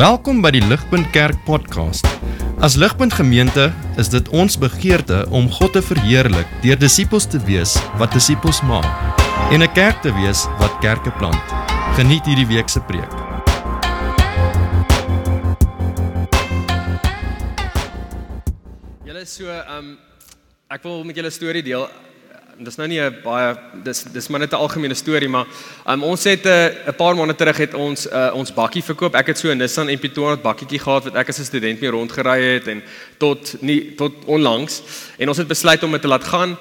Welkom by die Ligpunt Kerk podcast. As Ligpunt Gemeente is dit ons begeerte om God te verheerlik deur disippels te wees wat disippels maak en 'n kerk te wees wat kerke plant. Geniet hierdie week se preek. Julle so um ek wil met julle 'n storie deel. Dis nou nie 'n baie dis dis maar net 'n algemene storie, maar um ons het 'n uh, paar maande terug het ons uh, ons bakkie verkoop. Ek het so 'n Nissan MP200 bakkietjie gehad wat ek as 'n student mee rondgery het en tot nie tot onlangs en ons het besluit om dit te laat gaan.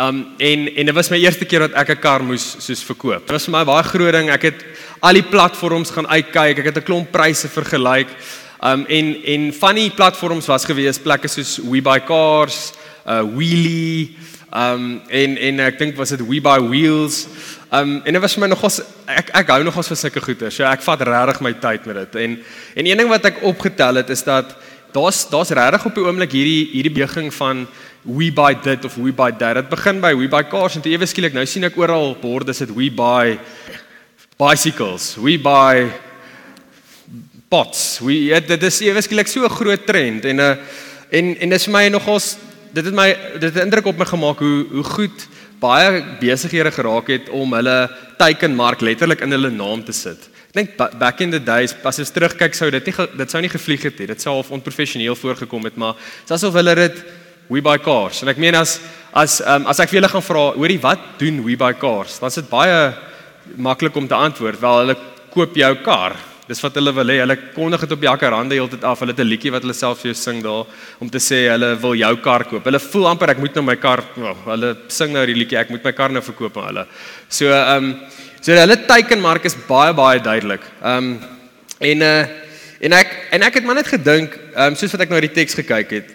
Um en en dit was my eerste keer dat ek 'n kar moes soos verkoop. Dit was vir my baie groot ding. Ek het al die platforms gaan uitkyk. Ek het 'n klomp pryse vergelyk. Um en en van die platforms was gewees plekke soos WeBuyCars, uh Wheelie, um en en ek dink was dit WeBuyWheels. Um en dit was vir my nogals ek ek hou nogals van sulke goeder. So ek vat regtig my tyd met dit. En en een ding wat ek opgetel het is dat daar's daar's regtig op die oomblik hierdie hierdie beweging van we buy dit of we buy that. Dit begin by we buy cars en toe ewe skielik nou sien ek oral borde sit we buy bicycles. We buy pots. We dit is ewe skielik so 'n groot trend en 'n uh, en en dis vir my nogals dit het my dit het indruk op my gemaak hoe hoe goed baie besighede geraak het om hulle teikenmark letterlik in hulle naam te sit. Ek dink back in the days as jy terugkyk sou dit nie dit sou nie gevlieg het nie. Dit sou half onprofessioneel voorgekom het, maar dit is asof hulle dit we buy cars. En ek meen as as um, as ek vir julle gaan vra, hoorie, wat doen we buy cars? Dan is dit baie maklik om te antwoord. Wel, hulle koop jou kar. Dis wat hulle wil hê. Hulle kondig dit op jakarande heeltyd af. Hulle het 'n liedjie wat hulle self vir jou sing daar om te sê hulle wil jou kar koop. Hulle voel amper ek moet nou my kar, oh, hulle sing nou die liedjie ek moet my kar nou verkoop aan hulle. So ehm um, so hulle teikenmark is baie baie duidelik. Ehm um, en uh en ek en ek het maar net gedink, ehm um, soos wat ek nou die teks gekyk het.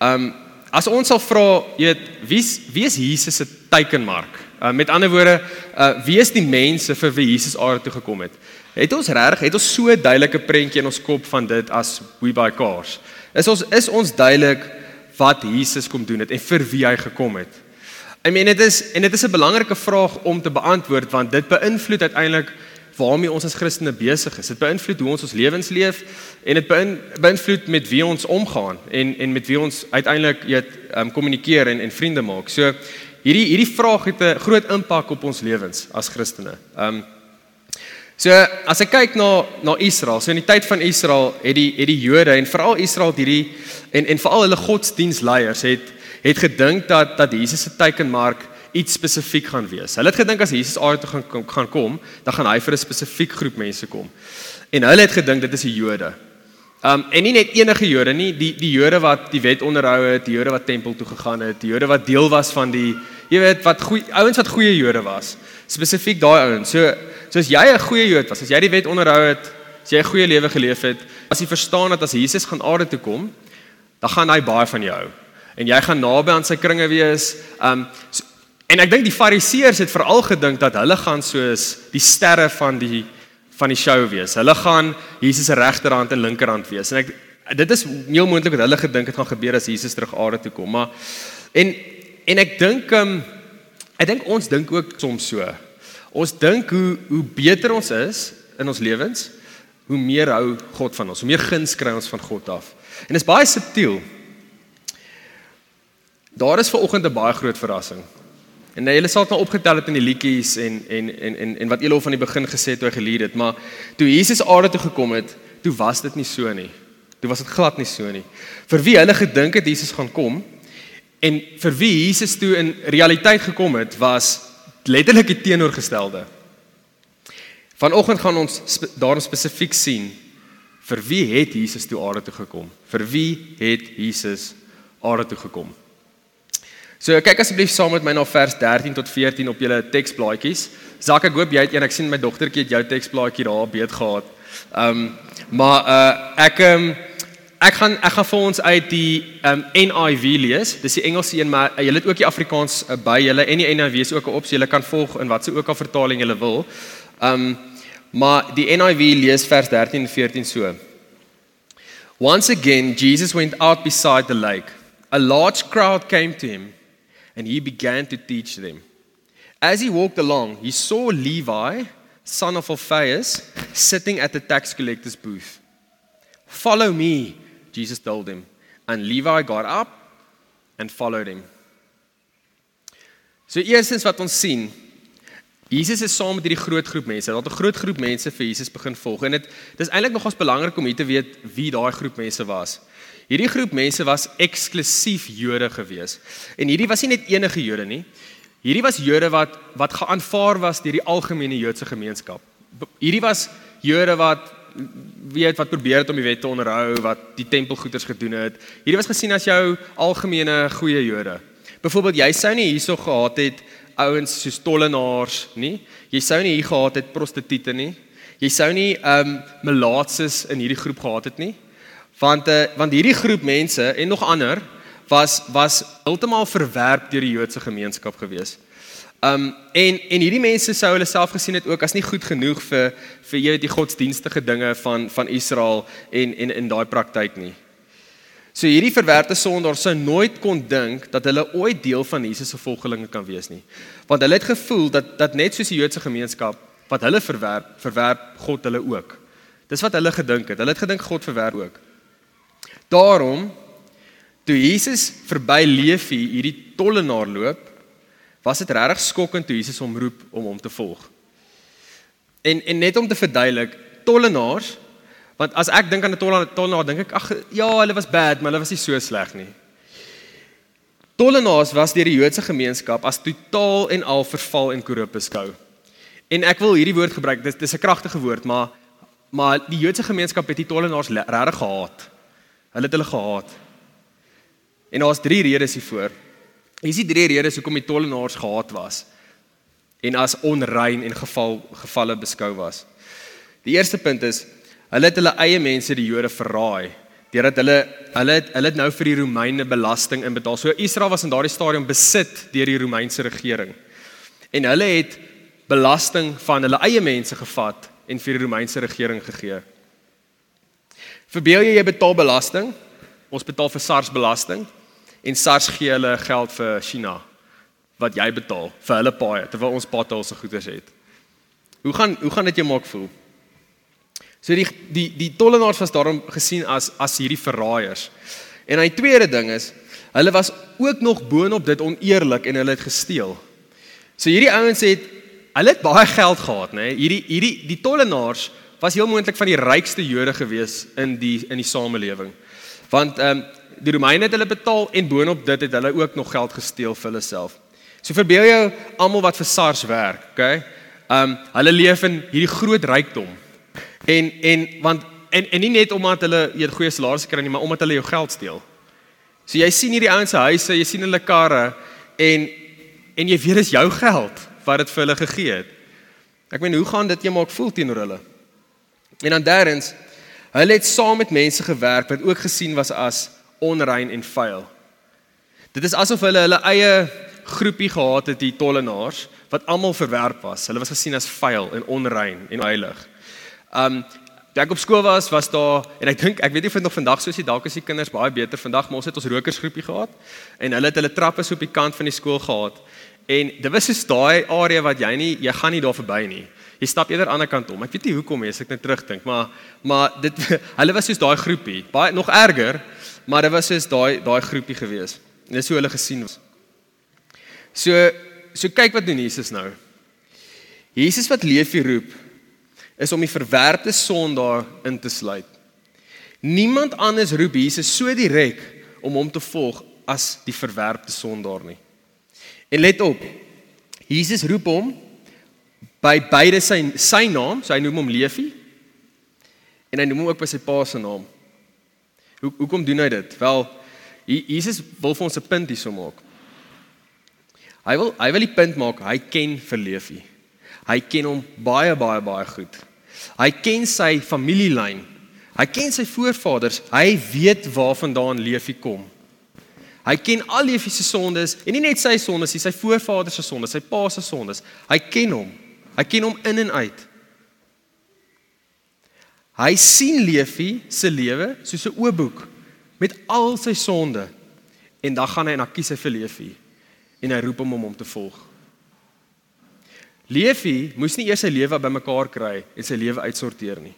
Ehm um, as ons sal vra, jy weet, wie wie is Jesus se teikenmark? Uh, met ander woorde, uh, wie is die mense vir wie Jesus aarde toe gekom het? Het ons reg, het ons so 'n duidelike prentjie in ons kop van dit as we buy cars. Is ons is ons duidelik wat Jesus kom doen het en vir wie hy gekom het. I mean dit is en dit is 'n belangrike vraag om te beantwoord want dit beïnvloed uiteindelik waarmee ons as Christene besig is. Dit beïnvloed hoe ons ons lewens leef en dit beïnvloed met wie ons omgaan en en met wie ons uiteindelik weet um, kommunikeer en en vriende maak. So hierdie hierdie vraag het 'n groot impak op ons lewens as Christene. Um So as ek kyk na na Israel, so in die tyd van Israel het die het die Jode en veral Israel hierdie en en veral hulle godsdienstleiers het het gedink dat dat Jesus se teikenmark iets spesifiek gaan wees. Hulle het gedink as Jesus aarde toe gaan gaan kom, dan gaan hy vir 'n spesifiek groep mense kom. En hulle het gedink dit is die Jode. Um en nie net enige Jode nie, die die Jode wat die wet onderhou het, die Jode wat tempel toe gegaan het, die Jode wat deel was van die jy weet wat goeie ouens wat goeie Jode was. Spesifiek daai ouens. So So as jy 'n goeie Jood was, as jy die wet onderhou het, as jy 'n goeie lewe geleef het, as jy verstaan dat as Jesus gaan aarde toe kom, dan gaan hy baie van jou hou. En jy gaan naby aan sy kringe wees. Um so, en ek dink die Fariseërs het veral gedink dat hulle gaan soos die sterre van die van die show wees. Hulle gaan Jesus se regterhand en linkerhand wees. En ek dit is heel moontlik dat hulle gedink het gaan gebeur as Jesus terug aarde toe kom, maar en en ek dink um ek dink ons dink ook soms so. Ons dink hoe hoe beter ons is in ons lewens, hoe meer hou God van ons, hoe meer guns kry ons van God af. En dit is baie subtiel. Daar is ver oggend 'n baie groot verrassing. En nou julle sal dit nou opgetel het in die liedjies en en en en en wat al van die begin gesê het toe hy geleer het, maar toe Jesus aarde toe gekom het, toe was dit nie so nie. Toe was dit glad nie so nie. Vir wie hulle gedink het Jesus gaan kom en vir wie Jesus toe in realiteit gekom het, was letterlik die teenoorgestelde. Vanoggend gaan ons spe, daarom spesifiek sien vir wie het Jesus toe aarde toe gekom? Vir wie het Jesus aarde toe gekom? So kyk asseblief saam met my na vers 13 tot 14 op julle teksblaadjies. Zak ek hoop jy het een ek sien my dogtertjie het jou teksblaadjie daar beet gehad. Ehm um, maar uh ek ehm um, Ek gaan ek gaan vir ons uit die um, NIV lees. Dis die Engelse een, maar uh, julle het ook die Afrikaans uh, by julle en die NIV is ook 'n opsie. Julle kan volg in watse ook al vertaling julle wil. Um maar die NIV lees vers 13 en 14 so. Once again Jesus went out beside the lake. A large crowd came to him and he began to teach them. As he walked along, he saw Levi, son of Alphaeus, sitting at the tax collector's booth. Follow me, Jesus told him. And Levi got up and followed him. So eerstens wat ons sien, Jesus is saam met hierdie groot groep mense. Daar het 'n groot groep mense vir Jesus begin volg en dit dis eintlik nogals belangrik om hier te weet wie daai groep mense was. Hierdie groep mense was eksklusief Jode gewees. En hierdie was nie net enige Jode nie. Hierdie was Jode wat wat geaanvaar was deur die algemene Joodse gemeenskap. Hierdie was Jode wat weet wat probeer het om die wet te onderhou, wat die tempelgoeders gedoen het. Hierdie was gesien as jou algemene goeie Jode. Byvoorbeeld jy sou nie hierso gehad het ouens soos tollenaars nie. Jy sou nie hier gehad het prostituie nie. Jy sou nie ehm um, melaatses in hierdie groep gehad het nie. Want uh, want hierdie groep mense en nog ander was was heeltemal verwerp deur die Joodse gemeenskap gewees. Um en en hierdie mense sou hulle self gesien het ook as nie goed genoeg vir vir jy weet die godsdienstige dinge van van Israel en en in daai praktyk nie. So hierdie verwerpte sondaar sou nooit kon dink dat hulle ooit deel van Jesus se volgelinge kan wees nie. Want hulle het gevoel dat dat net soos die Joodse gemeenskap wat hulle verwerp, verwerp God hulle ook. Dis wat hulle gedink het. Hulle het gedink God verwerp ook. Daarom toe Jesus verby Levi hierdie tollenaar loop, was dit regtig skokkend toe Jesus hom roep om hom te volg. En en net om te verduidelik, tollenaars Want as ek dink aan 'n tollenaar, tollenaar dink ek ag ja, hulle was bad, maar hulle was nie so sleg nie. Tollenaars was deur die Joodse gemeenskap as totaal en al verval en korrup beskou. En ek wil hierdie woord gebruik. Dit dis 'n kragtige woord, maar maar die Joodse gemeenskap het die tollenaars regtig gehaat. Hulle het hulle gehaat. En daar's drie redes hiervoor. Hier is die drie redes hoekom die tollenaars gehaat was en as onrein en geval gevalle beskou was. Die eerste punt is Hulle het hulle eie mense die Jode verraai deurdat hulle hulle het hulle het nou vir die Romeine belasting inbetaal. So Israel was in daardie stadium besit deur die Romeinse regering. En hulle het belasting van hulle eie mense gevat en vir die Romeinse regering gegee. Verbeel jy jy betaal belasting? Ons betaal vir SARS belasting en SARS gee hulle geld vir China wat jy betaal vir hulle paaie terwyl ons potholes se goederes het. Hoe gaan hoe gaan dit jou maak voel? So die die die tollenaars was daarom gesien as as hierdie verraaiers. En hy tweede ding is, hulle was ook nog boonop dit oneerlik en hulle het gesteel. So hierdie ouens het hulle het baie geld gehad, nê? Hierdie hierdie die tollenaars was heel moontlik van die rykste Jode gewees in die in die samelewing. Want ehm um, die Romeine het hulle betaal en boonop dit het hulle ook nog geld gesteel vir hulle self. So verbeel jou almal wat vir SARS werk, okay? Ehm um, hulle leef in hierdie groot rykdom. En en want en en nie net omdat hulle 'n goeie salaris kry nie, maar omdat hulle jou geld steel. So jy sien hierdie ouens se huise, jy sien hulle karre en en jy weet dis jou geld wat dit vir hulle gegee het. Ek meen hoe gaan dit jy maak voel teenoor hulle? En dan derdens, hulle het saam met mense gewerk wat ook gesien was as onrein en vuil. Dit is asof hulle hulle eie groepie gehad het, die tollenaars, wat almal verwerp was. Hulle was gesien as vuil en onrein en heilig. Um toe ek op skool was, was daar en ek dink ek weet nie of dit nog vandag so is nie, dalk is die kinders baie beter vandag, maar ons het ons rokersgroepie gehad en hulle het hulle trappe so op die kant van die skool gehad. En dit was so daai area wat jy nie jy gaan nie daar verby nie. Jy stap eerder aan die ander kant om. Ek weet nie hoekom nie as ek net terugdink, maar maar dit hulle was soos daai groepie, baie nog erger, maar dit was soos daai daai groepie gewees. En dis hoe hulle gesien was. So so kyk wat doen Jesus nou. Jesus wat Leefie roep is om die verwerpte sondaar in te sluit. Niemand anders roep Jesus so direk om hom te volg as die verwerpte sondaar nie. En let op. Jesus roep hom by beide sy sy naam, so hy noem hom Levi en hy noem hom ook by sy pa se naam. Hoe hoekom doen hy dit? Wel, Jesus wil vir ons 'n punt hierso maak. Hy wil hy wil die punt maak, hy ken vir Levi. Hy ken hom baie baie baie goed. Hy ken sy familielyn. Hy ken sy voorvaders. Hy weet waarvandaan Leefie kom. Hy ken al Leefie se sondes en nie net sy sondes nie, sy voorvaders se sondes, sy pa se sondes. Hy ken hom. Hy ken hom in en uit. Hy sien Leefie se lewe soos 'n oopboek met al sy sonde en dan gaan hy en dan kies hy vir Leefie en hy roep hom om hom te volg. Leefie moes nie eers sy lewe bymekaar kry en sy lewe uitsorteer nie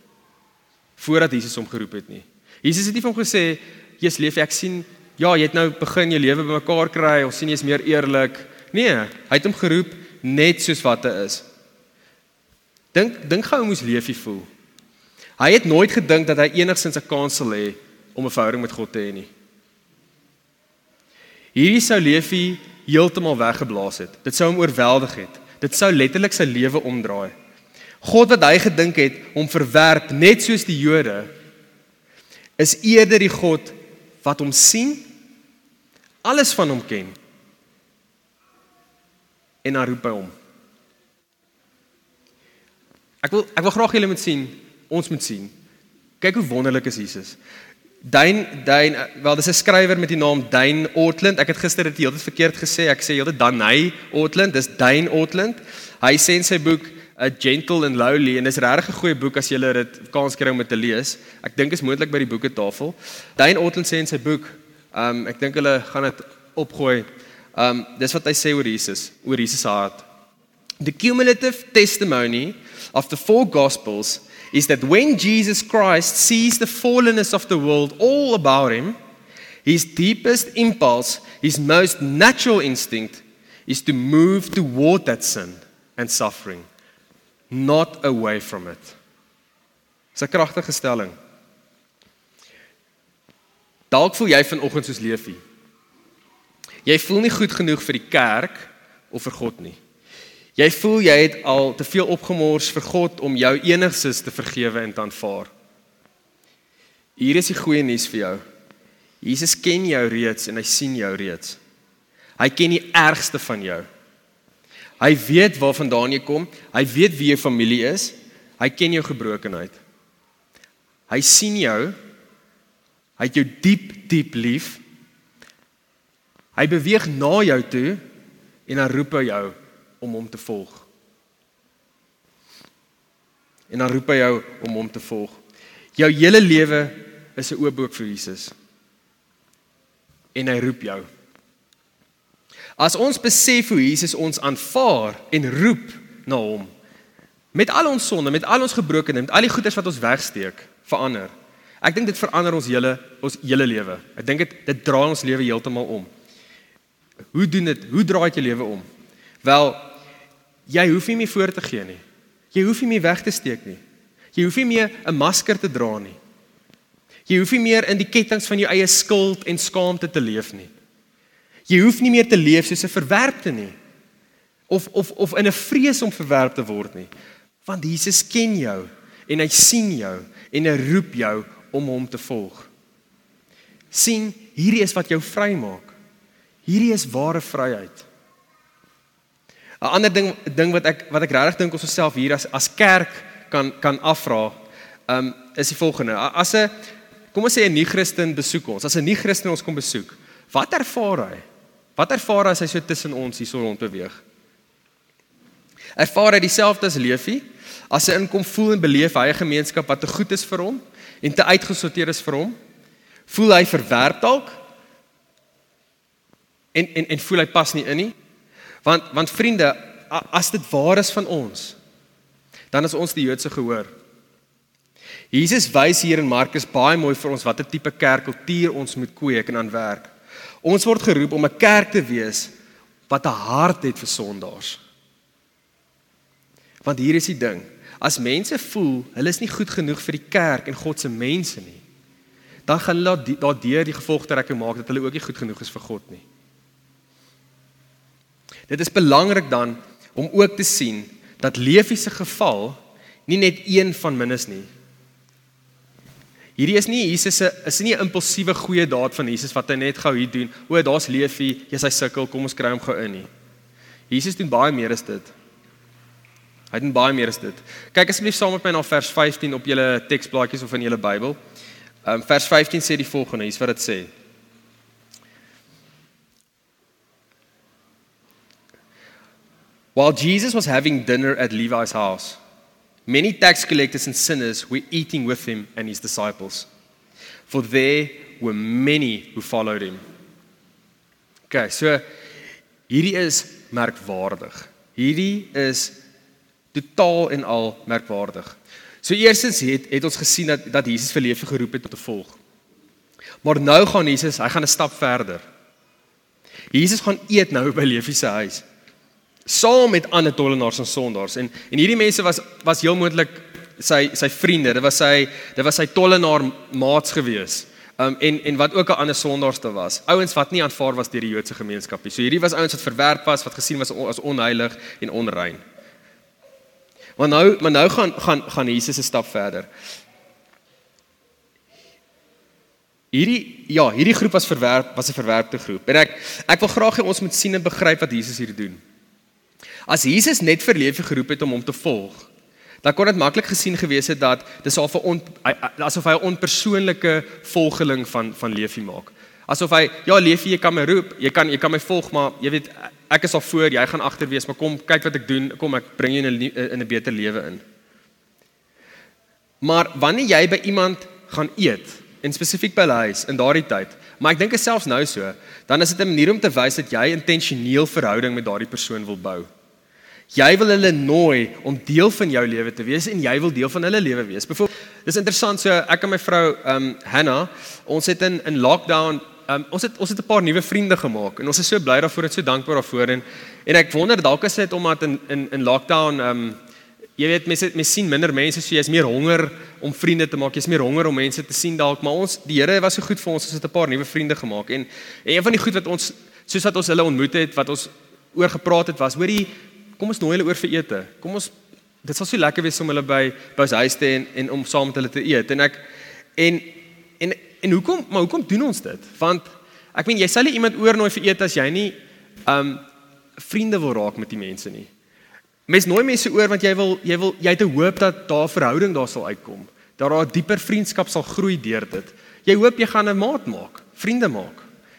voordat Jesus hom geroep het nie. Jesus het nie vir hom gesê, "Jesus Leefie, ek sien ja, jy het nou begin jou lewe bymekaar kry, ons sien jy's meer eerlik." Nee, hy het hom geroep net soos wat hy is. Dink dink gou hoe moes Leefie voel. Hy het nooit gedink dat hy enigsins 'n kans sal hê om 'n verhouding met God te hê nie. Hierdie sou Leefie heeltemal weggeblaas het. Dit sou hom oorweldig het. Dit sou letterlik sy lewe omdraai. God wat hy gedink het om verwerp net soos die Jode is eerder die God wat hom sien, alles van hom ken en hy roep by hom. Ek wil ek wil graag julle moet sien, ons moet sien. Kyk hoe wonderlik is Jesus. Dane Dane wel dis 'n skrywer met die naam Dane Ortland. Ek het gister dit heeltyd verkeerd gesê. Ek sê heeltyd Danai Ortland. Dis Dane Ortland. Hy sê in sy boek A Gentle and Lowly en dis regtig 'n goeie boek as jy dit kans kry om dit te lees. Ek dink is moontlik by die boeketafel. Dane Ortland sê in sy boek, um ek dink hulle gaan dit opgooi. Um dis wat hy sê oor Jesus, oor Jesus se hart. The cumulative testimony of the four gospels is that when Jesus Christ sees the fallenness of the world all about him, his deepest impulse, his most natural instinct, is to move toward that sin and suffering, not away from it. Dis 'n kragtige stelling. Dalk voel jy vanoggend soos Leefie. Jy voel nie goed genoeg vir die kerk of vir God nie. Jy voel jy het al te veel opgemors vir God om jou enigsins te vergewe en te aanvaar. Hier is die goeie nuus vir jou. Jesus ken jou reeds en hy sien jou reeds. Hy ken die ergste van jou. Hy weet waarvandaan jy kom. Hy weet wie jou familie is. Hy ken jou gebrokenheid. Hy sien jou. Hy het jou diep diep lief. Hy beweeg na jou toe en hy roep jou om hom te volg. En dan roep hy jou om hom te volg. Jou hele lewe is 'n oopboek vir Jesus. En hy roep jou. As ons besef hoe Jesus ons aanvaar en roep na hom met al ons sonde, met al ons gebrokenheid, met al die goeders wat ons wegsteek, verander. Ek dink dit verander ons hele ons hele lewe. Ek dink dit dit draai ons lewe heeltemal om. Hoe doen dit? Hoe draai dit jou lewe om? Wel, jy hoef nie meer voor te gee nie. Jy hoef nie meer weg te steek nie. Jy hoef nie meer 'n masker te dra nie. Jy hoef nie meer in die kettinge van jou eie skuld en skaamte te leef nie. Jy hoef nie meer te leef soos 'n verwerpte nie. Of of of in 'n vrees om verwerp te word nie. Want Jesus ken jou en hy sien jou en hy roep jou om hom te volg. sien, hierdie is wat jou vrymaak. Hierdie is ware vryheid. 'n ander ding ding wat ek wat ek regtig dink ons osself hier as as kerk kan kan afvra, um is die volgende. As 'n kom ons sê 'n nie-Christen besoek ons, as 'n nie-Christen ons kom besoek, wat ervaar hy? Wat ervaar hy as hy so tussen ons hier so rond beweeg? Ervaar hy dieselfde as Leefie? As hy inkom voel en beleef hy 'n gemeenskap wat te goed is vir hom en te uitgesorteer is vir hom? Voel hy verwerp dalk? En en en voel hy pas nie in nie? Want want vriende, as dit waar is van ons, dan is ons die Joodse gehoor. Jesus wys hier in Markus baie mooi vir ons watter tipe kerkkultuur ons moet kweek en aanwerk. Ons word geroep om 'n kerk te wees wat 'n hart het vir sondaars. Want hier is die ding, as mense voel hulle is nie goed genoeg vir die kerk en God se mense nie, dan gaan hulle daardeur die gevolgtrekking maak dat hulle ook nie goed genoeg is vir God nie. Dit is belangrik dan om ook te sien dat Leefie se geval nie net een van min is nie. Hierdie is nie Jesus se is nie 'n impulsiewe goeie daad van Jesus wat hy net gou hier doen. O, daar's Leefie, jy's hy sukkel, kom ons kry hom gou in nie. Jesus doen baie meer as dit. Hy doen baie meer as dit. Kyk asseblief saam met my na vers 15 op julle teksblaadjies of in julle Bybel. Ehm um, vers 15 sê die volgende, hier's wat dit sê. While Jesus was having dinner at Levi's house, many tax collectors and sinners were eating with him and his disciples. For there were many who followed him. Okay, so hierdie is merkwaardig. Hierdie is totaal en al merkwaardig. So eerstens het het ons gesien dat dat Jesus vir lewe geroep het om te volg. Maar nou gaan Jesus, hy gaan 'n stap verder. Jesus gaan eet nou by Leefie se huis. Saam met ander tollenaars en sondaars en en hierdie mense was was heel moontlik sy sy vriende. Dit was sy dit was sy tollenaar maats gewees. Um en en wat ook 'n ander sondaars te was. Ouens wat nie aanvaar was deur die Joodse gemeenskap nie. So hierdie was ouens wat verwerp was, wat gesien was as onheilig en onrein. Maar nou maar nou gaan gaan gaan Jesus 'n stap verder. Hierdie ja, hierdie groep was verwerp was 'n verwerpte groep. En ek ek wil graag hê ons moet sien en begryp wat Jesus hier doen. As Jesus net vir lewe geroep het om hom te volg, dan kon dit maklik gesien gewees het dat dis al vir asof hy 'n onpersoonlike volgeling van van Leefie maak. Asof hy ja Leefie, jy kan my roep, jy kan jy kan my volg, maar jy weet ek is al voor, jy gaan agter wees, maar kom kyk wat ek doen, kom ek bring jou in 'n in 'n beter lewe in. Maar wanneer jy by iemand gaan eet, en spesifiek by hulle huis in daardie tyd, maar ek dink dit selfs nou so, dan is dit 'n manier om te wys dat jy intentioneel verhouding met daardie persoon wil bou. Jy wil hulle nooi om deel van jou lewe te wees en jy wil deel van hulle lewe wees. Byvoorbeeld, dis interessant so ek en my vrou um Hannah, ons het in in lockdown um ons het ons het 'n paar nuwe vriende gemaak en ons is so bly daarvoor en so dankbaar daarvoor en en ek wonder dalk is dit omdat in in in lockdown um jy weet mense mense sien minder mense so jy's meer honger om vriende te maak jy's meer honger om mense te sien dalk maar ons die Here was so goed vir ons ons het 'n paar nuwe vriende gemaak en, en een van die goed wat ons soos wat ons hulle ontmoet het wat ons oor gepraat het was hoorie kom ons nooi hulle oor vir ete. Kom ons dit sal so lekker wees om hulle by by ons huis te en en om saam met hulle te eet. En ek en en en hoekom maar hoekom doen ons dit? Want ek meen jy sal nie iemand oornooi vir ete as jy nie um vriende wil raak met die mense nie. Mens nooi mense oor want jy wil jy wil jy het 'n hoop dat daar 'n verhouding daar sal uitkom. Dat daar 'n dieper vriendskap sal groei deur dit. Jy hoop jy gaan 'n maat maak, vriende maak.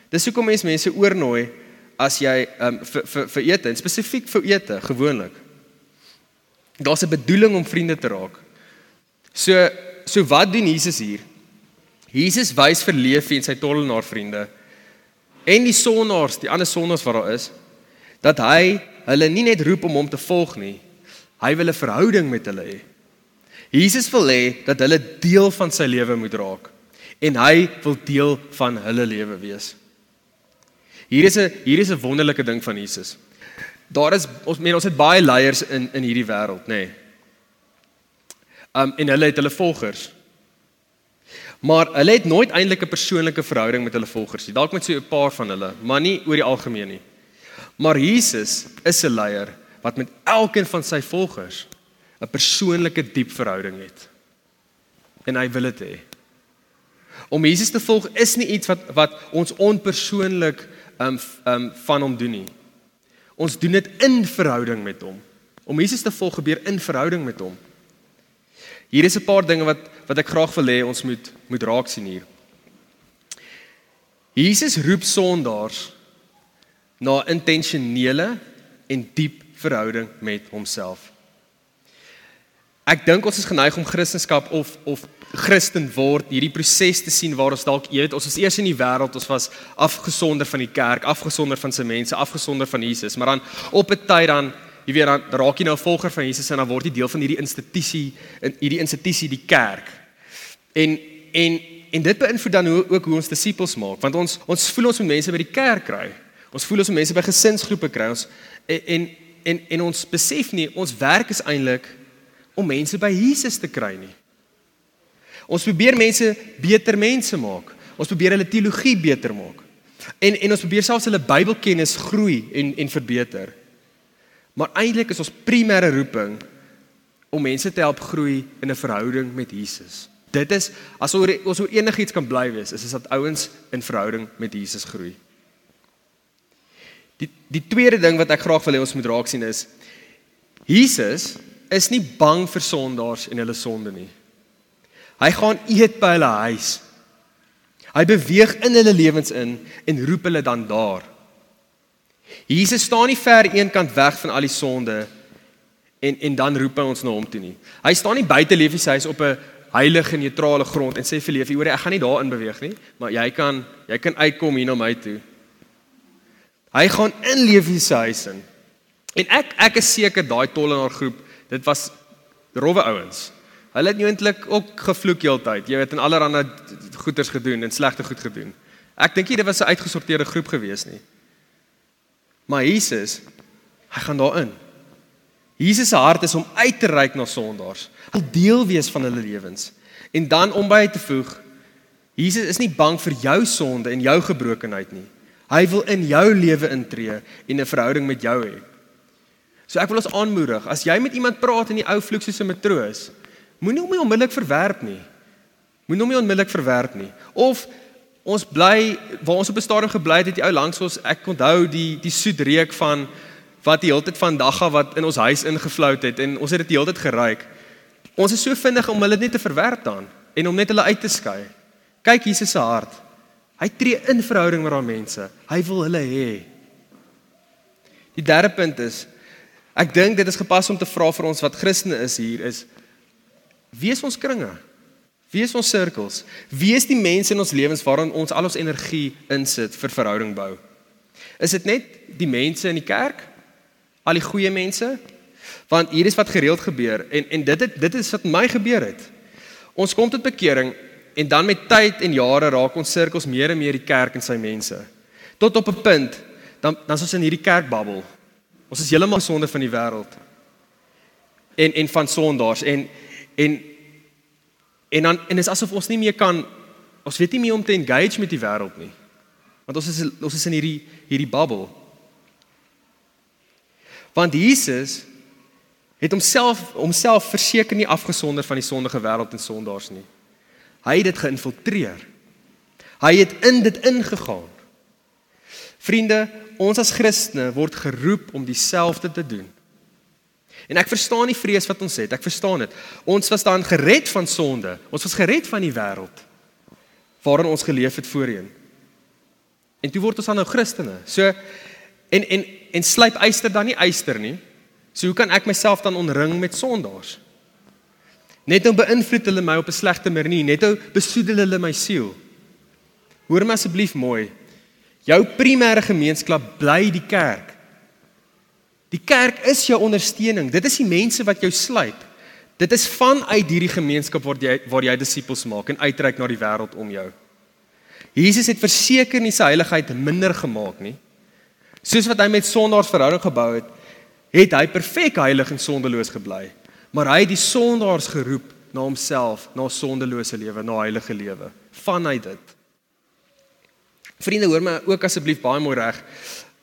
Dis hoekom mense mense oornooi as jy um, vir vir vir ete en spesifiek vir ete gewoonlik. Daar's 'n bedoeling om vriende te raak. So so wat doen Jesus hier? Jesus wys vir Leefie en sy tollenaar vriende en die sonnaars, die ander sonnaars wat daar is, dat hy hulle nie net roep om hom te volg nie. Hy wil 'n verhouding met hulle hê. Jesus wil hê dat hulle deel van sy lewe moet raak en hy wil deel van hulle lewe wees. Hier is 'n hier is 'n wonderlike ding van Jesus. Daar is ons men ons het baie leiers in in hierdie wêreld, nê. Nee. Um en hulle het hulle volgers. Maar hulle het nooit eintlik 'n persoonlike verhouding met hulle volgers nie. Dalk met so 'n paar van hulle, maar nie oor die algemeen nie. Maar Jesus is 'n leier wat met elkeen van sy volgers 'n persoonlike diep verhouding het. En hy wil dit hê. Om Jesus te volg is nie iets wat wat ons onpersoonlik um um van hom doen nie. Ons doen dit in verhouding met hom. Om Jesus te volg gebeur in verhouding met hom. Hier is 'n paar dinge wat wat ek graag wil hê ons moet moet raak sien hier. Jesus roep sondaars na intentionele en diep verhouding met homself. Ek dink ons is geneig om Christendom of of Christen word hierdie proses te sien waar ons dalk jy weet ons was eers in die wêreld ons was afgesonder van die kerk afgesonder van sy mense afgesonder van Jesus maar dan op 'n tyd dan jy weet dan raak jy nou 'n volger van Jesus en dan word jy deel van hierdie institusie in hierdie institusie die kerk. En en en dit beïnvloed dan hoe ook hoe ons disippels maak want ons ons voel ons moet mense by die kerk kry. Ons voel ons moet mense by gesinsgroepe kry. Ons en en en, en ons besef nie ons werk is eintlik om mense by Jesus te kry nie Ons probeer mense beter mense maak. Ons probeer hulle teologie beter maak. En en ons probeer selfs hulle Bybelkennis groei en en verbeter. Maar eintlik is ons primêre roeping om mense te help groei in 'n verhouding met Jesus. Dit is as oor ons oor enigiets kan bly wees, is dit dat ouens in verhouding met Jesus groei. Die die tweede ding wat ek graag wil hê ons moet raak sien is Jesus is nie bang vir sondaars en hulle sonde nie. Hy gaan eet by hulle huis. Hy beweeg in hulle lewens in en roep hulle dan daar. Jesus staan nie ver eenkant weg van al die sonde en en dan roep hy ons na hom toe nie. Hy staan nie buite Leefie se huis op 'n heilige neutrale grond en sê vir Leefie, hoor ek gaan nie daarin beweeg nie, maar jy kan jy kan uitkom hier na my toe. Hy gaan in Leefie se huis in. En ek ek is seker daai tollenaar groep, dit was rowwe ouens. Hulle het eintlik ook gevloek heeltyd. Jy weet in allerlei goeders gedoen en slegte goed gedoen. Ek dink nie dit was 'n uitgesorteerde groep gewees nie. Maar Jesus, hy gaan daarin. Jesus se hart is om uit te reik na sondaars, 'n deel wees van hulle lewens en dan om by te voeg. Jesus is nie bang vir jou sonde en jou gebrokenheid nie. Hy wil in jou lewe intree en 'n verhouding met jou hê. So ek wil ons aanmoedig, as jy met iemand praat in die ou vloek soos 'n matroos, moenie hom onmiddellik verwerp nie. Moenie hom onmiddellik verwerp nie. Of ons bly waar ons op 'n stadium gebly het, het die ou langs ons, ek onthou die die soet reuk van wat die hele tyd van dagga wat in ons huis ingevlout het en ons het dit die hele tyd geruik. Ons is so vinnig om hulle net te verwerp dan en om net hulle uit te skei. Kyk Jesus se hart. Hy tree in verhouding met daai mense. Hy wil hulle hê. Die derde punt is ek dink dit is gepas om te vra vir ons wat Christene is hier is wie is ons kringe? Wie is ons sirkels? Wie is die mense in ons lewens waarin ons al ons energie insit vir verhouding bou? Is dit net die mense in die kerk? Al die goeie mense? Want hier is wat gereeld gebeur en en dit het, dit is wat my gebeur het. Ons kom tot bekering en dan met tyd en jare raak ons sirkels meer en meer die kerk en sy mense. Tot op 'n punt dan dan is ons in hierdie kerkbabbel. Ons is heeltemal sonde van die wêreld. En en van sondaars en en En dan en is asof ons nie meer kan ons weet nie meer om te engage met die wêreld nie. Want ons is ons is in hierdie hierdie bubble. Want Jesus het homself homself verseker nie afgesonder van die sondige wêreld en sondaars nie. Hy het dit geïnfiltreer. Hy het in dit ingegaan. Vriende, ons as Christene word geroep om dieselfde te doen. En ek verstaan die vrees wat ons het. Ek verstaan dit. Ons was dan gered van sonde. Ons was gered van die wêreld waarin ons geleef het voorheen. En toe word ons dan nou Christene. So en en en slyp eyster dan nie eyster nie. So hoe kan ek myself dan omring met sondaars? Net om beïnvloed hulle my op 'n slegte manier, net om besoedel hulle my siel. Hoor my asseblief mooi. Jou primêre gemeenskap bly die kerk. Die kerk is jou ondersteuning. Dit is die mense wat jou sluit. Dit is vanuit hierdie gemeenskap waar jy waar jy disippels maak en uitreik na die wêreld om jou. Jesus het verseker nie sy heiligheid minder gemaak nie. Soos wat hy met sondaars verhouding gebou het, het hy perfek heilig en sondeloos gebly. Maar hy het die sondaars geroep na homself, na sondelose lewe, na heilige lewe. Vanuit dit. Vriende, hoor my ook asseblief baie mooi reg.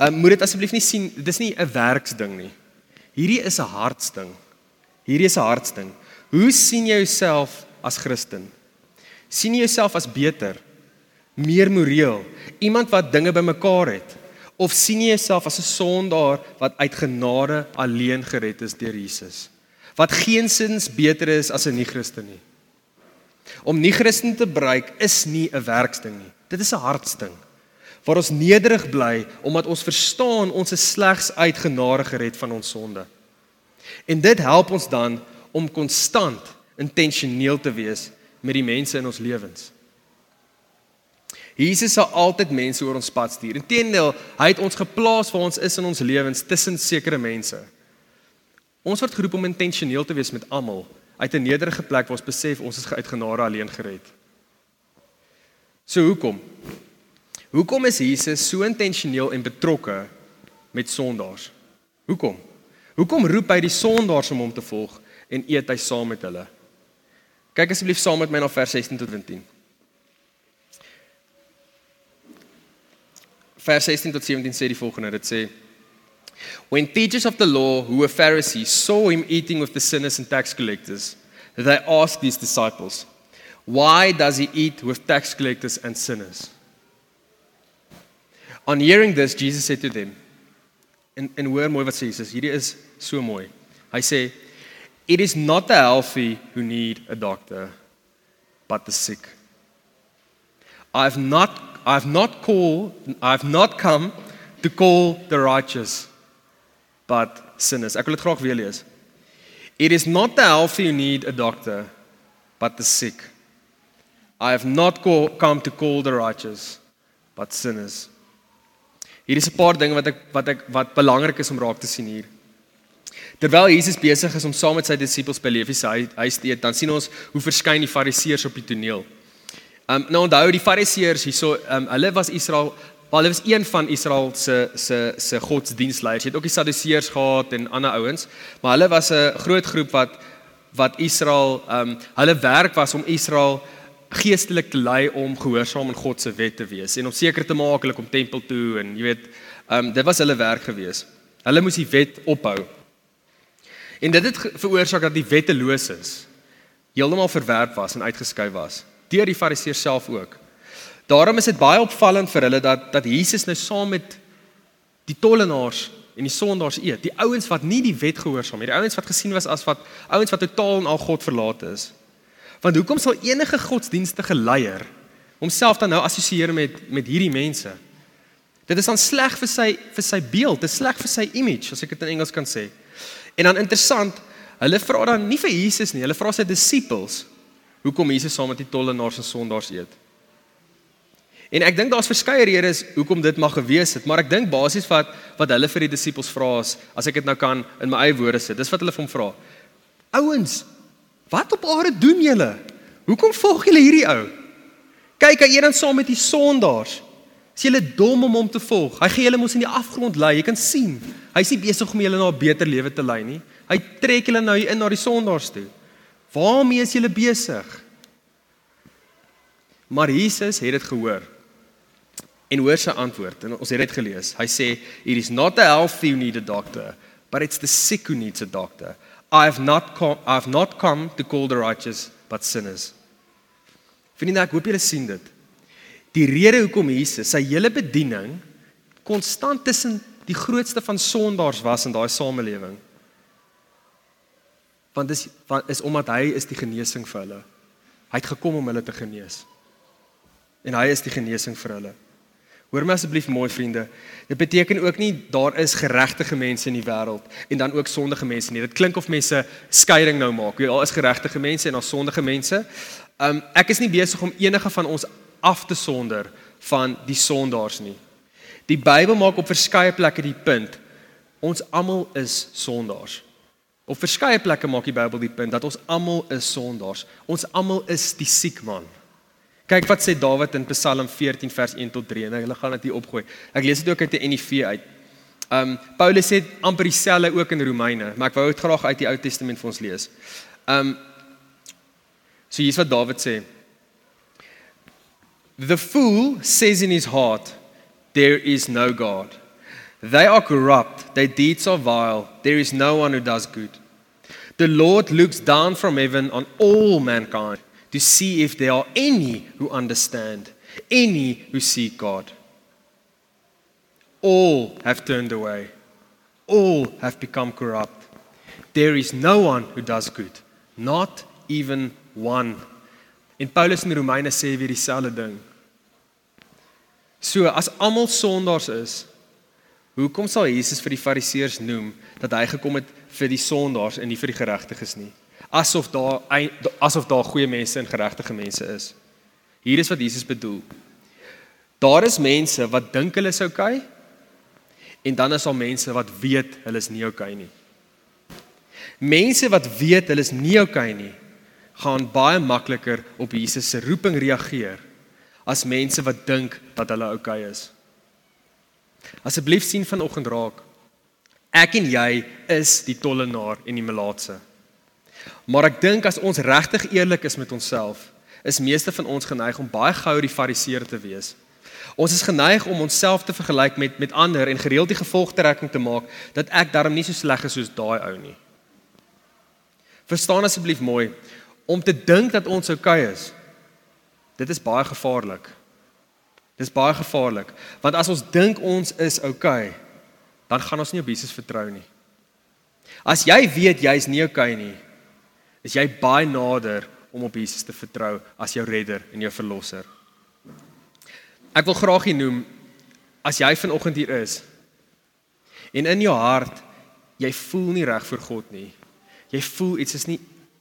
Um, moet dit asseblief nie sien, dit is nie 'n werksding nie. Hierdie is 'n hartsding. Hierdie is 'n hartsding. Hoe sien jy jouself as Christen? sien jy jouself as beter, meer moreel, iemand wat dinge bymekaar het of sien jy jouself as 'n sondaar wat uit genade alleen gered is deur Jesus? Wat geensins beter is as 'n nie-Christen nie. Om nie-Christen te bereik is nie 'n werksding nie. Dit is 'n hartsding waar ons nederig bly omdat ons verstaan ons is slegs uit genade gered van ons sonde. En dit help ons dan om konstant intentioneel te wees met die mense in ons lewens. Jesus sal altyd mense oor ons pad stuur. Inteendeel, hy het ons geplaas waar ons is in ons lewens tussen sekere mense. Ons word geroep om intentioneel te wees met almal uit 'n nederige plek waar ons besef ons is uit genade alleen gered. So hoekom? Hoekom is Jesus so intentioneel en betrokke met sondaars? Hoekom? Hoekom roep hy die sondaars om hom te volg en eet hy saam met hulle? Kyk asseblief saam met my na vers 16 tot 20. Vers 16 tot 17 sê die volgende, dit sê When teachers of the law who were Pharisees saw him eating with the sinners and tax collectors, they asked his disciples, "Why does he eat with tax collectors and sinners?" On hearing this, Jesus said to them, en en hoor mooi wat sê Jesus, hierdie is so mooi. Hy sê, "It is not the healthy who need a doctor, but the sick. I've not I've not called I've not come to call the righteous, but sinners." Ek wil dit graag weer lees. It is not the healthy who need a doctor, but the sick. I have not call, come to call the righteous, but sinners. Hier is 'n paar dinge wat ek wat ek wat belangrik is om raak te sien hier. Terwyl Jesus besig is om saam met sy disippels by Lewi se huis te eet, dan sien ons hoe verskyn die Fariseërs op die toneel. Um nou onthou die Fariseërs hierso, um hulle was Israel Hulle was een van Israel se se se godsdienstleiers. Jy het ook die Sadduseërs gehad en ander ouens, maar hulle was 'n groot groep wat wat Israel ehm um, hulle werk was om Israel geestelik te lei om gehoorsaam aan God se wet te wees en om seker te maak hulle kom tempel toe en jy weet ehm um, dit was hulle werk gewees. Hulle moes die wet ophou. En dit het veroorsaak dat die wetteloos is. Heeltemal verwerp was en uitgeskuif was deur die Fariseërs self ook. Daarom is dit baie opvallend vir hulle dat dat Jesus nou saam met die tollenaars en die sondaars eet. Die ouens wat nie die wet gehoorsaam het, die ouens wat gesien was as wat ouens wat totaal en al God verlate is. Want hoekom sal enige godsdienstige leier homself dan nou assosieer met met hierdie mense? Dit is dan sleg vir sy vir sy beeld, dit is sleg vir sy image, as ek dit in Engels kan sê. En dan interessant, hulle vra dan nie vir Jesus nie, hulle vra sy disippels hoekom Jesus saam met die tollenaars en sondaars eet. En ek dink daar's verskeie redes hoekom dit mag gewees het, maar ek dink basies wat wat hulle vir die disippels vra is, as ek dit nou kan in my eie woorde sê, dis wat hulle van vra. Ouens, wat op aarde doen julle? Hoekom volg julle hierdie ou? Kyk, hy eet dan saam met die sondaars. Is julle dom om hom te volg? Hy gee julle mos in die afgrond lei, jy kan sien. Hy's nie besig om julle na 'n beter lewe te lei nie. Hy trek julle nou in na die sondaars toe. Waarmee is julle besig? Maar Jesus het dit gehoor. En hoor sy antwoord. En ons het dit gelees. Hy sê, "It is not the healthy who need a doctor, but it's the sick who needs a doctor. I have not come I have not come to call the righteous, but sinners." Vriende, ek hoop julle sien dit. Die rede hoekom Jesus sy hele bediening konstant tussen die grootste van sondaars was in daai samelewing. Want dis is omdat hy is die genesing vir hulle. Hy het gekom om hulle te genees. En hy is die genesing vir hulle. Hoor my asseblief mooi vriende. Dit beteken ook nie daar is geregtige mense in die wêreld en dan ook sondige mense nie. Dit klink of mense skeiding nou maak. Daar is geregtige mense en daar sondige mense. Um ek is nie besig om enige van ons af te sonder van die sondaars nie. Die Bybel maak op verskeie plekke die punt ons almal is sondaars. Op verskeie plekke maak die Bybel die punt dat ons almal is sondaars. Ons almal is die siek man. Kyk wat sê Dawid in Psalm 14 vers 1 tot 3 en hulle gaan dit hier opgooi. Ek lees dit ook uit die NIV uit. Um Paulus sê amper dieselfde ook in Romeine, maar ek wou dit graag uit die Ou Testament vir ons lees. Um So hier's wat Dawid sê. The fool says in his heart there is no God. They are corrupt, their deeds are vile, there is no one who does good. The Lord looks down from heaven on all mankind to see if there are any who understand, any who seek God. All have turned away, all have become corrupt. There is no one who does good, not even one. En Paulus in Romeine sê weer dieselfde ding. So as almal sondaars is, hoekom sal Jesus vir die fariseërs noem dat hy gekom het vir die sondaars en nie vir die geregtiges nie? Asof daar asof daar goeie mense en geregtige mense is. Hier is wat Jesus bedoel. Daar is mense wat dink hulle is oukei en dan is daar mense wat weet hulle is nie oukei nie. Mense wat weet hulle is nie oukei nie, gaan baie makliker op Jesus se roeping reageer as mense wat dink dat hulle oukei is. Asseblief sien vanoggend raak. Ek en jy is die tollenaar en die melaatse. Maar ek dink as ons regtig eerlik is met onsself, is meeste van ons geneig om baie gou die fariseer te wees. Ons is geneig om onsself te vergelyk met met ander en gereeld die gevolgtrekking te maak dat ek darm nie so sleg is soos daai ou nie. Verstaan asseblief mooi, om te dink dat ons oukei okay is. Dit is baie gevaarlik. Dis baie gevaarlik, want as ons dink ons is oukei, okay, dan gaan ons nie op Jesus vertrou nie. As jy weet jy's nie oukei okay nie, is jy baie nader om op Jesus te vertrou as jou redder en jou verlosser. Ek wil graag hier noem as jy vanoggend hier is en in jou hart jy voel nie reg vir God nie. Jy voel iets is nie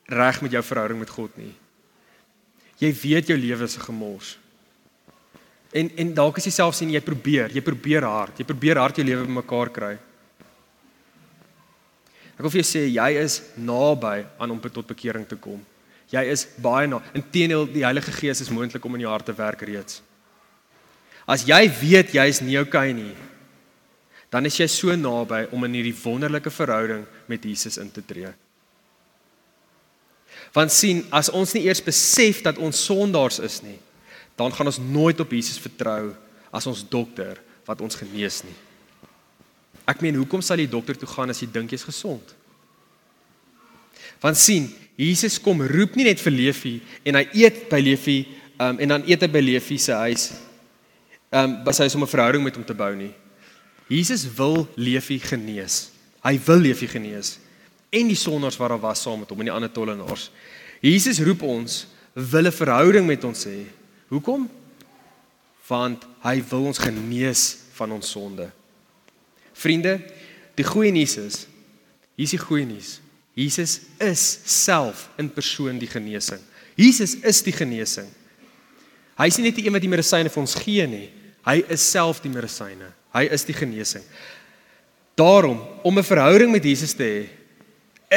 reg met jou verhouding met God nie. Jy weet jou lewe is 'n gemors. En en dalk is jy self sien jy probeer, jy probeer hard, jy probeer hard jou lewe bymekaar kry. Ek wil vir jou sê jy is naby aan om tot bekering te kom. Jy is baie na. Inteendeel, die Heilige Gees is moontlik om in jou hart te werk reeds. As jy weet jy is nie okay nie, dan is jy so naby om in hierdie wonderlike verhouding met Jesus in te tree. Want sien, as ons nie eers besef dat ons sondaars is nie, dan gaan ons nooit op Jesus vertrou as ons dokter wat ons genees nie. Ek meen, hoekom sal jy dokter toe gaan as jy dink jy's gesond? Want sien, Jesus kom roep nie net vir Leefie en hy eet by Leefie um, en dan eet hy by Leefie se huis. Ehm um, was hy om 'n verhouding met hom te bou nie. Jesus wil Leefie genees. Hy wil Leefie genees en die sondaars wat daar was saam met hom en die ander tollenaars. Jesus roep ons wil 'n verhouding met ons hê. Hoekom? Want hy wil ons genees van ons sonde. Vriende, die goeie nuus is, hier is die goeie nuus. Jesus is self in persoon die genesing. Jesus is die genesing. Hy is nie net die een wat die medisyne vir ons gee nie. Hy is self die medisyne. Hy is die genesing. Daarom om 'n verhouding met Jesus te hê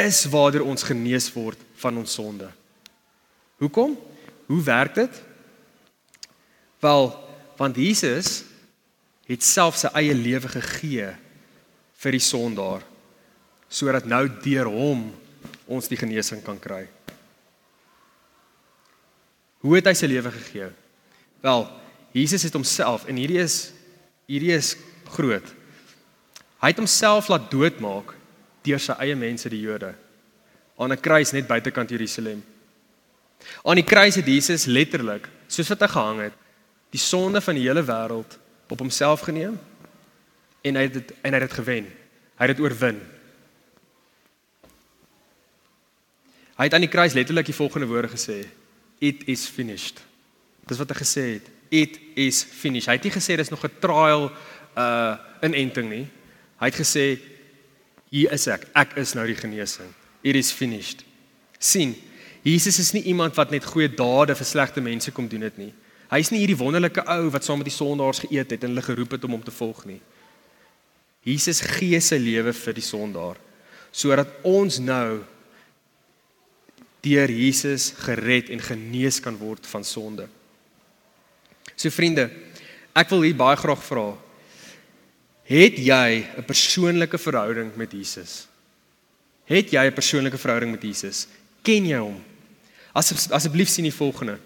is waardeur ons genees word van ons sonde. Hoekom? Hoe werk dit? Wel, want Jesus het self sy eie lewe gegee vir die sondaar sodat nou deur hom ons die genesing kan kry. Hoe het hy sy lewe gegee? Wel, Jesus het homself en hierdie is hierdie is groot. Hy het homself laat doodmaak deur sy eie mense die Jode aan 'n kruis net buitekant Jerusalem. Aan die kruis het Jesus letterlik, soos wat hy gehang het, die sonde van die hele wêreld op homself geneem en hy het dit en hy het dit gewen. Hy het dit oorwin. Hy het aan die kruis letterlik die volgende woorde gesê: It is finished. Dis wat hy gesê het. It is finished. Hy het nie gesê dis nog 'n trial uh inenting nie. Hy het gesê hier is ek. Ek is nou die genesing. It is finished. sien Jesus is nie iemand wat net goeie dade vir slegte mense kom doen dit nie. Hy is nie hierdie wonderlike ou wat saam met die sondaars geëet het en hulle geroep het om hom te volg nie. Jesus gee sy lewe vir die sondaar sodat ons nou deur Jesus gered en genees kan word van sonde. So vriende, ek wil hier baie graag vra. Het jy 'n persoonlike verhouding met Jesus? Het jy 'n persoonlike verhouding met Jesus? Ken jy hom? As asseblief sien die volgende.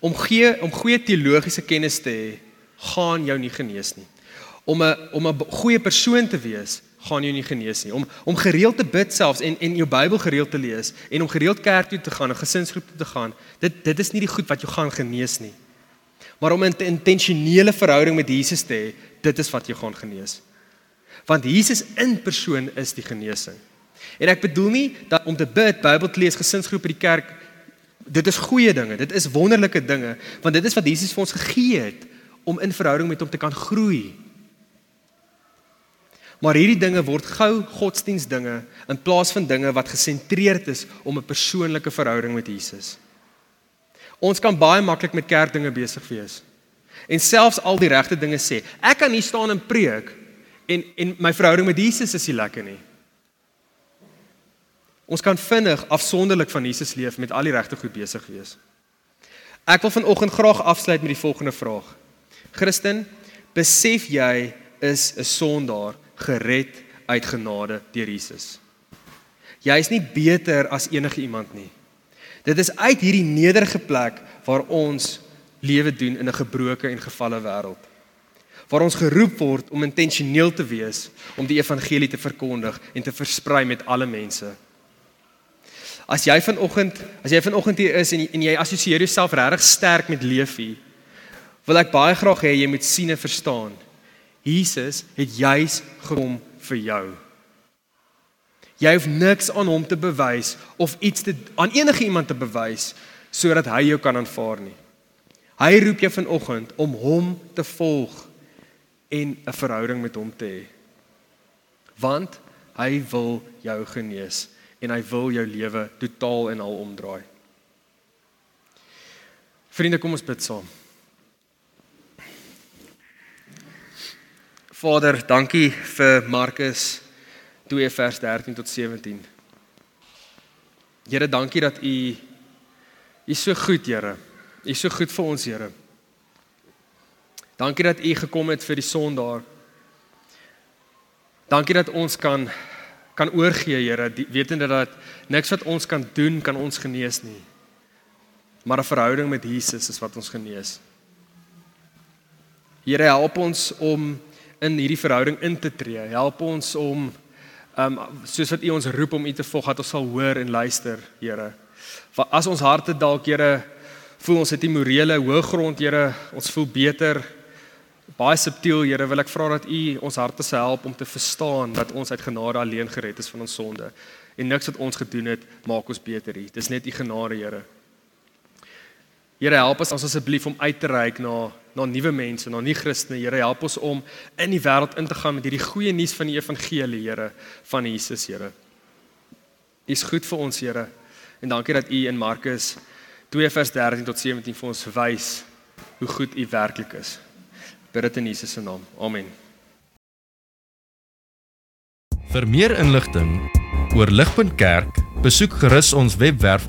Om gee om goeie teologiese kennis te hê, gaan jou nie genees nie. Om 'n om 'n goeie persoon te wees, gaan jou nie genees nie. Om om gereeld te bid selfs en en jou Bybel gereeld te lees en om gereeld kerk toe te gaan, 'n gesinsgroep toe te gaan, dit dit is nie die goed wat jou gaan genees nie. Maar om 'n intentionele verhouding met Jesus te hê, dit is wat jou gaan genees. Want Jesus in persoon is die genesing. En ek bedoel nie dat om te bid, Bybel te lees, gesinsgroep by die kerk, dit is goeie dinge, dit is wonderlike dinge, want dit is wat Jesus vir ons gegee het om in verhouding met hom te kan groei. Maar hierdie dinge word gou godsdienstdinge in plaas van dinge wat gesentreerd is om 'n persoonlike verhouding met Jesus. Ons kan baie maklik met kerkdinge besig wees en selfs al die regte dinge sê. Ek kan hier staan en preek en en my verhouding met Jesus is nie lekker nie. Ons kan vinnig afsonderlik van Jesus leef met al die regte goed besig wees. Ek wil vanoggend graag afsluit met die volgende vraag. Christen, besef jy is 'n sondaar gered uit genade deur Jesus. Jy is nie beter as enige iemand nie. Dit is uit hierdie nederige plek waar ons lewe doen in 'n gebroke en gefalle wêreld. Waar ons geroep word om intentioneel te wees om die evangelie te verkondig en te versprei met alle mense. As jy vanoggend, as jy vanoggend hier is en, en jy assosieer jouself regtig sterk met Leefie, wil ek baie graag hê jy moet sien en verstaan Jesus het juis gekom vir jou. Jy hoef niks aan hom te bewys of iets te aan enige iemand te bewys sodat hy jou kan aanvaar nie. Hy roep jou vanoggend om hom te volg en 'n verhouding met hom te hê. Want hy wil jou genees en hy wil jou lewe totaal en al omdraai. Vriende, kom ons bid saam. Vader, dankie vir Markus 2 vers 13 tot 17. Here, dankie dat U U so goed, Here. U so goed vir ons, Here. Dankie dat U gekom het vir die sondaar. Dankie dat ons kan kan oorgee, Here, wetende dat niks wat ons kan doen kan ons genees nie. Maar 'n verhouding met Jesus is wat ons genees. Here, help ons om in hierdie verhouding in te tree. Help ons om um soos wat U ons roep om U te volg, dat ons sal hoor en luister, Here. Want as ons harte dalk, Here, voel ons het 'n morele hoë grond, Here, ons voel beter baie subtiel, Here, wil ek vra dat U ons harte se help om te verstaan dat ons uit genade alleen gered is van ons sonde en niks wat ons gedoen het maak ons beter nie. Dis net U genade, Here. Here, help ons asseblief om uit te reik na na nuwe mense, na nie Christene. Here, help ons om in die wêreld in te gaan met hierdie goeie nuus van die evangelie, Here, van Jesus, Here. U is goed vir ons, Here. En dankie dat U in Markus 2 vers 13 tot 17 vir ons wys hoe goed U werklik is. Bid dit in Jesus se naam. Amen. Vir meer inligting oor Ligpunt Kerk, besoek gerus ons webwerf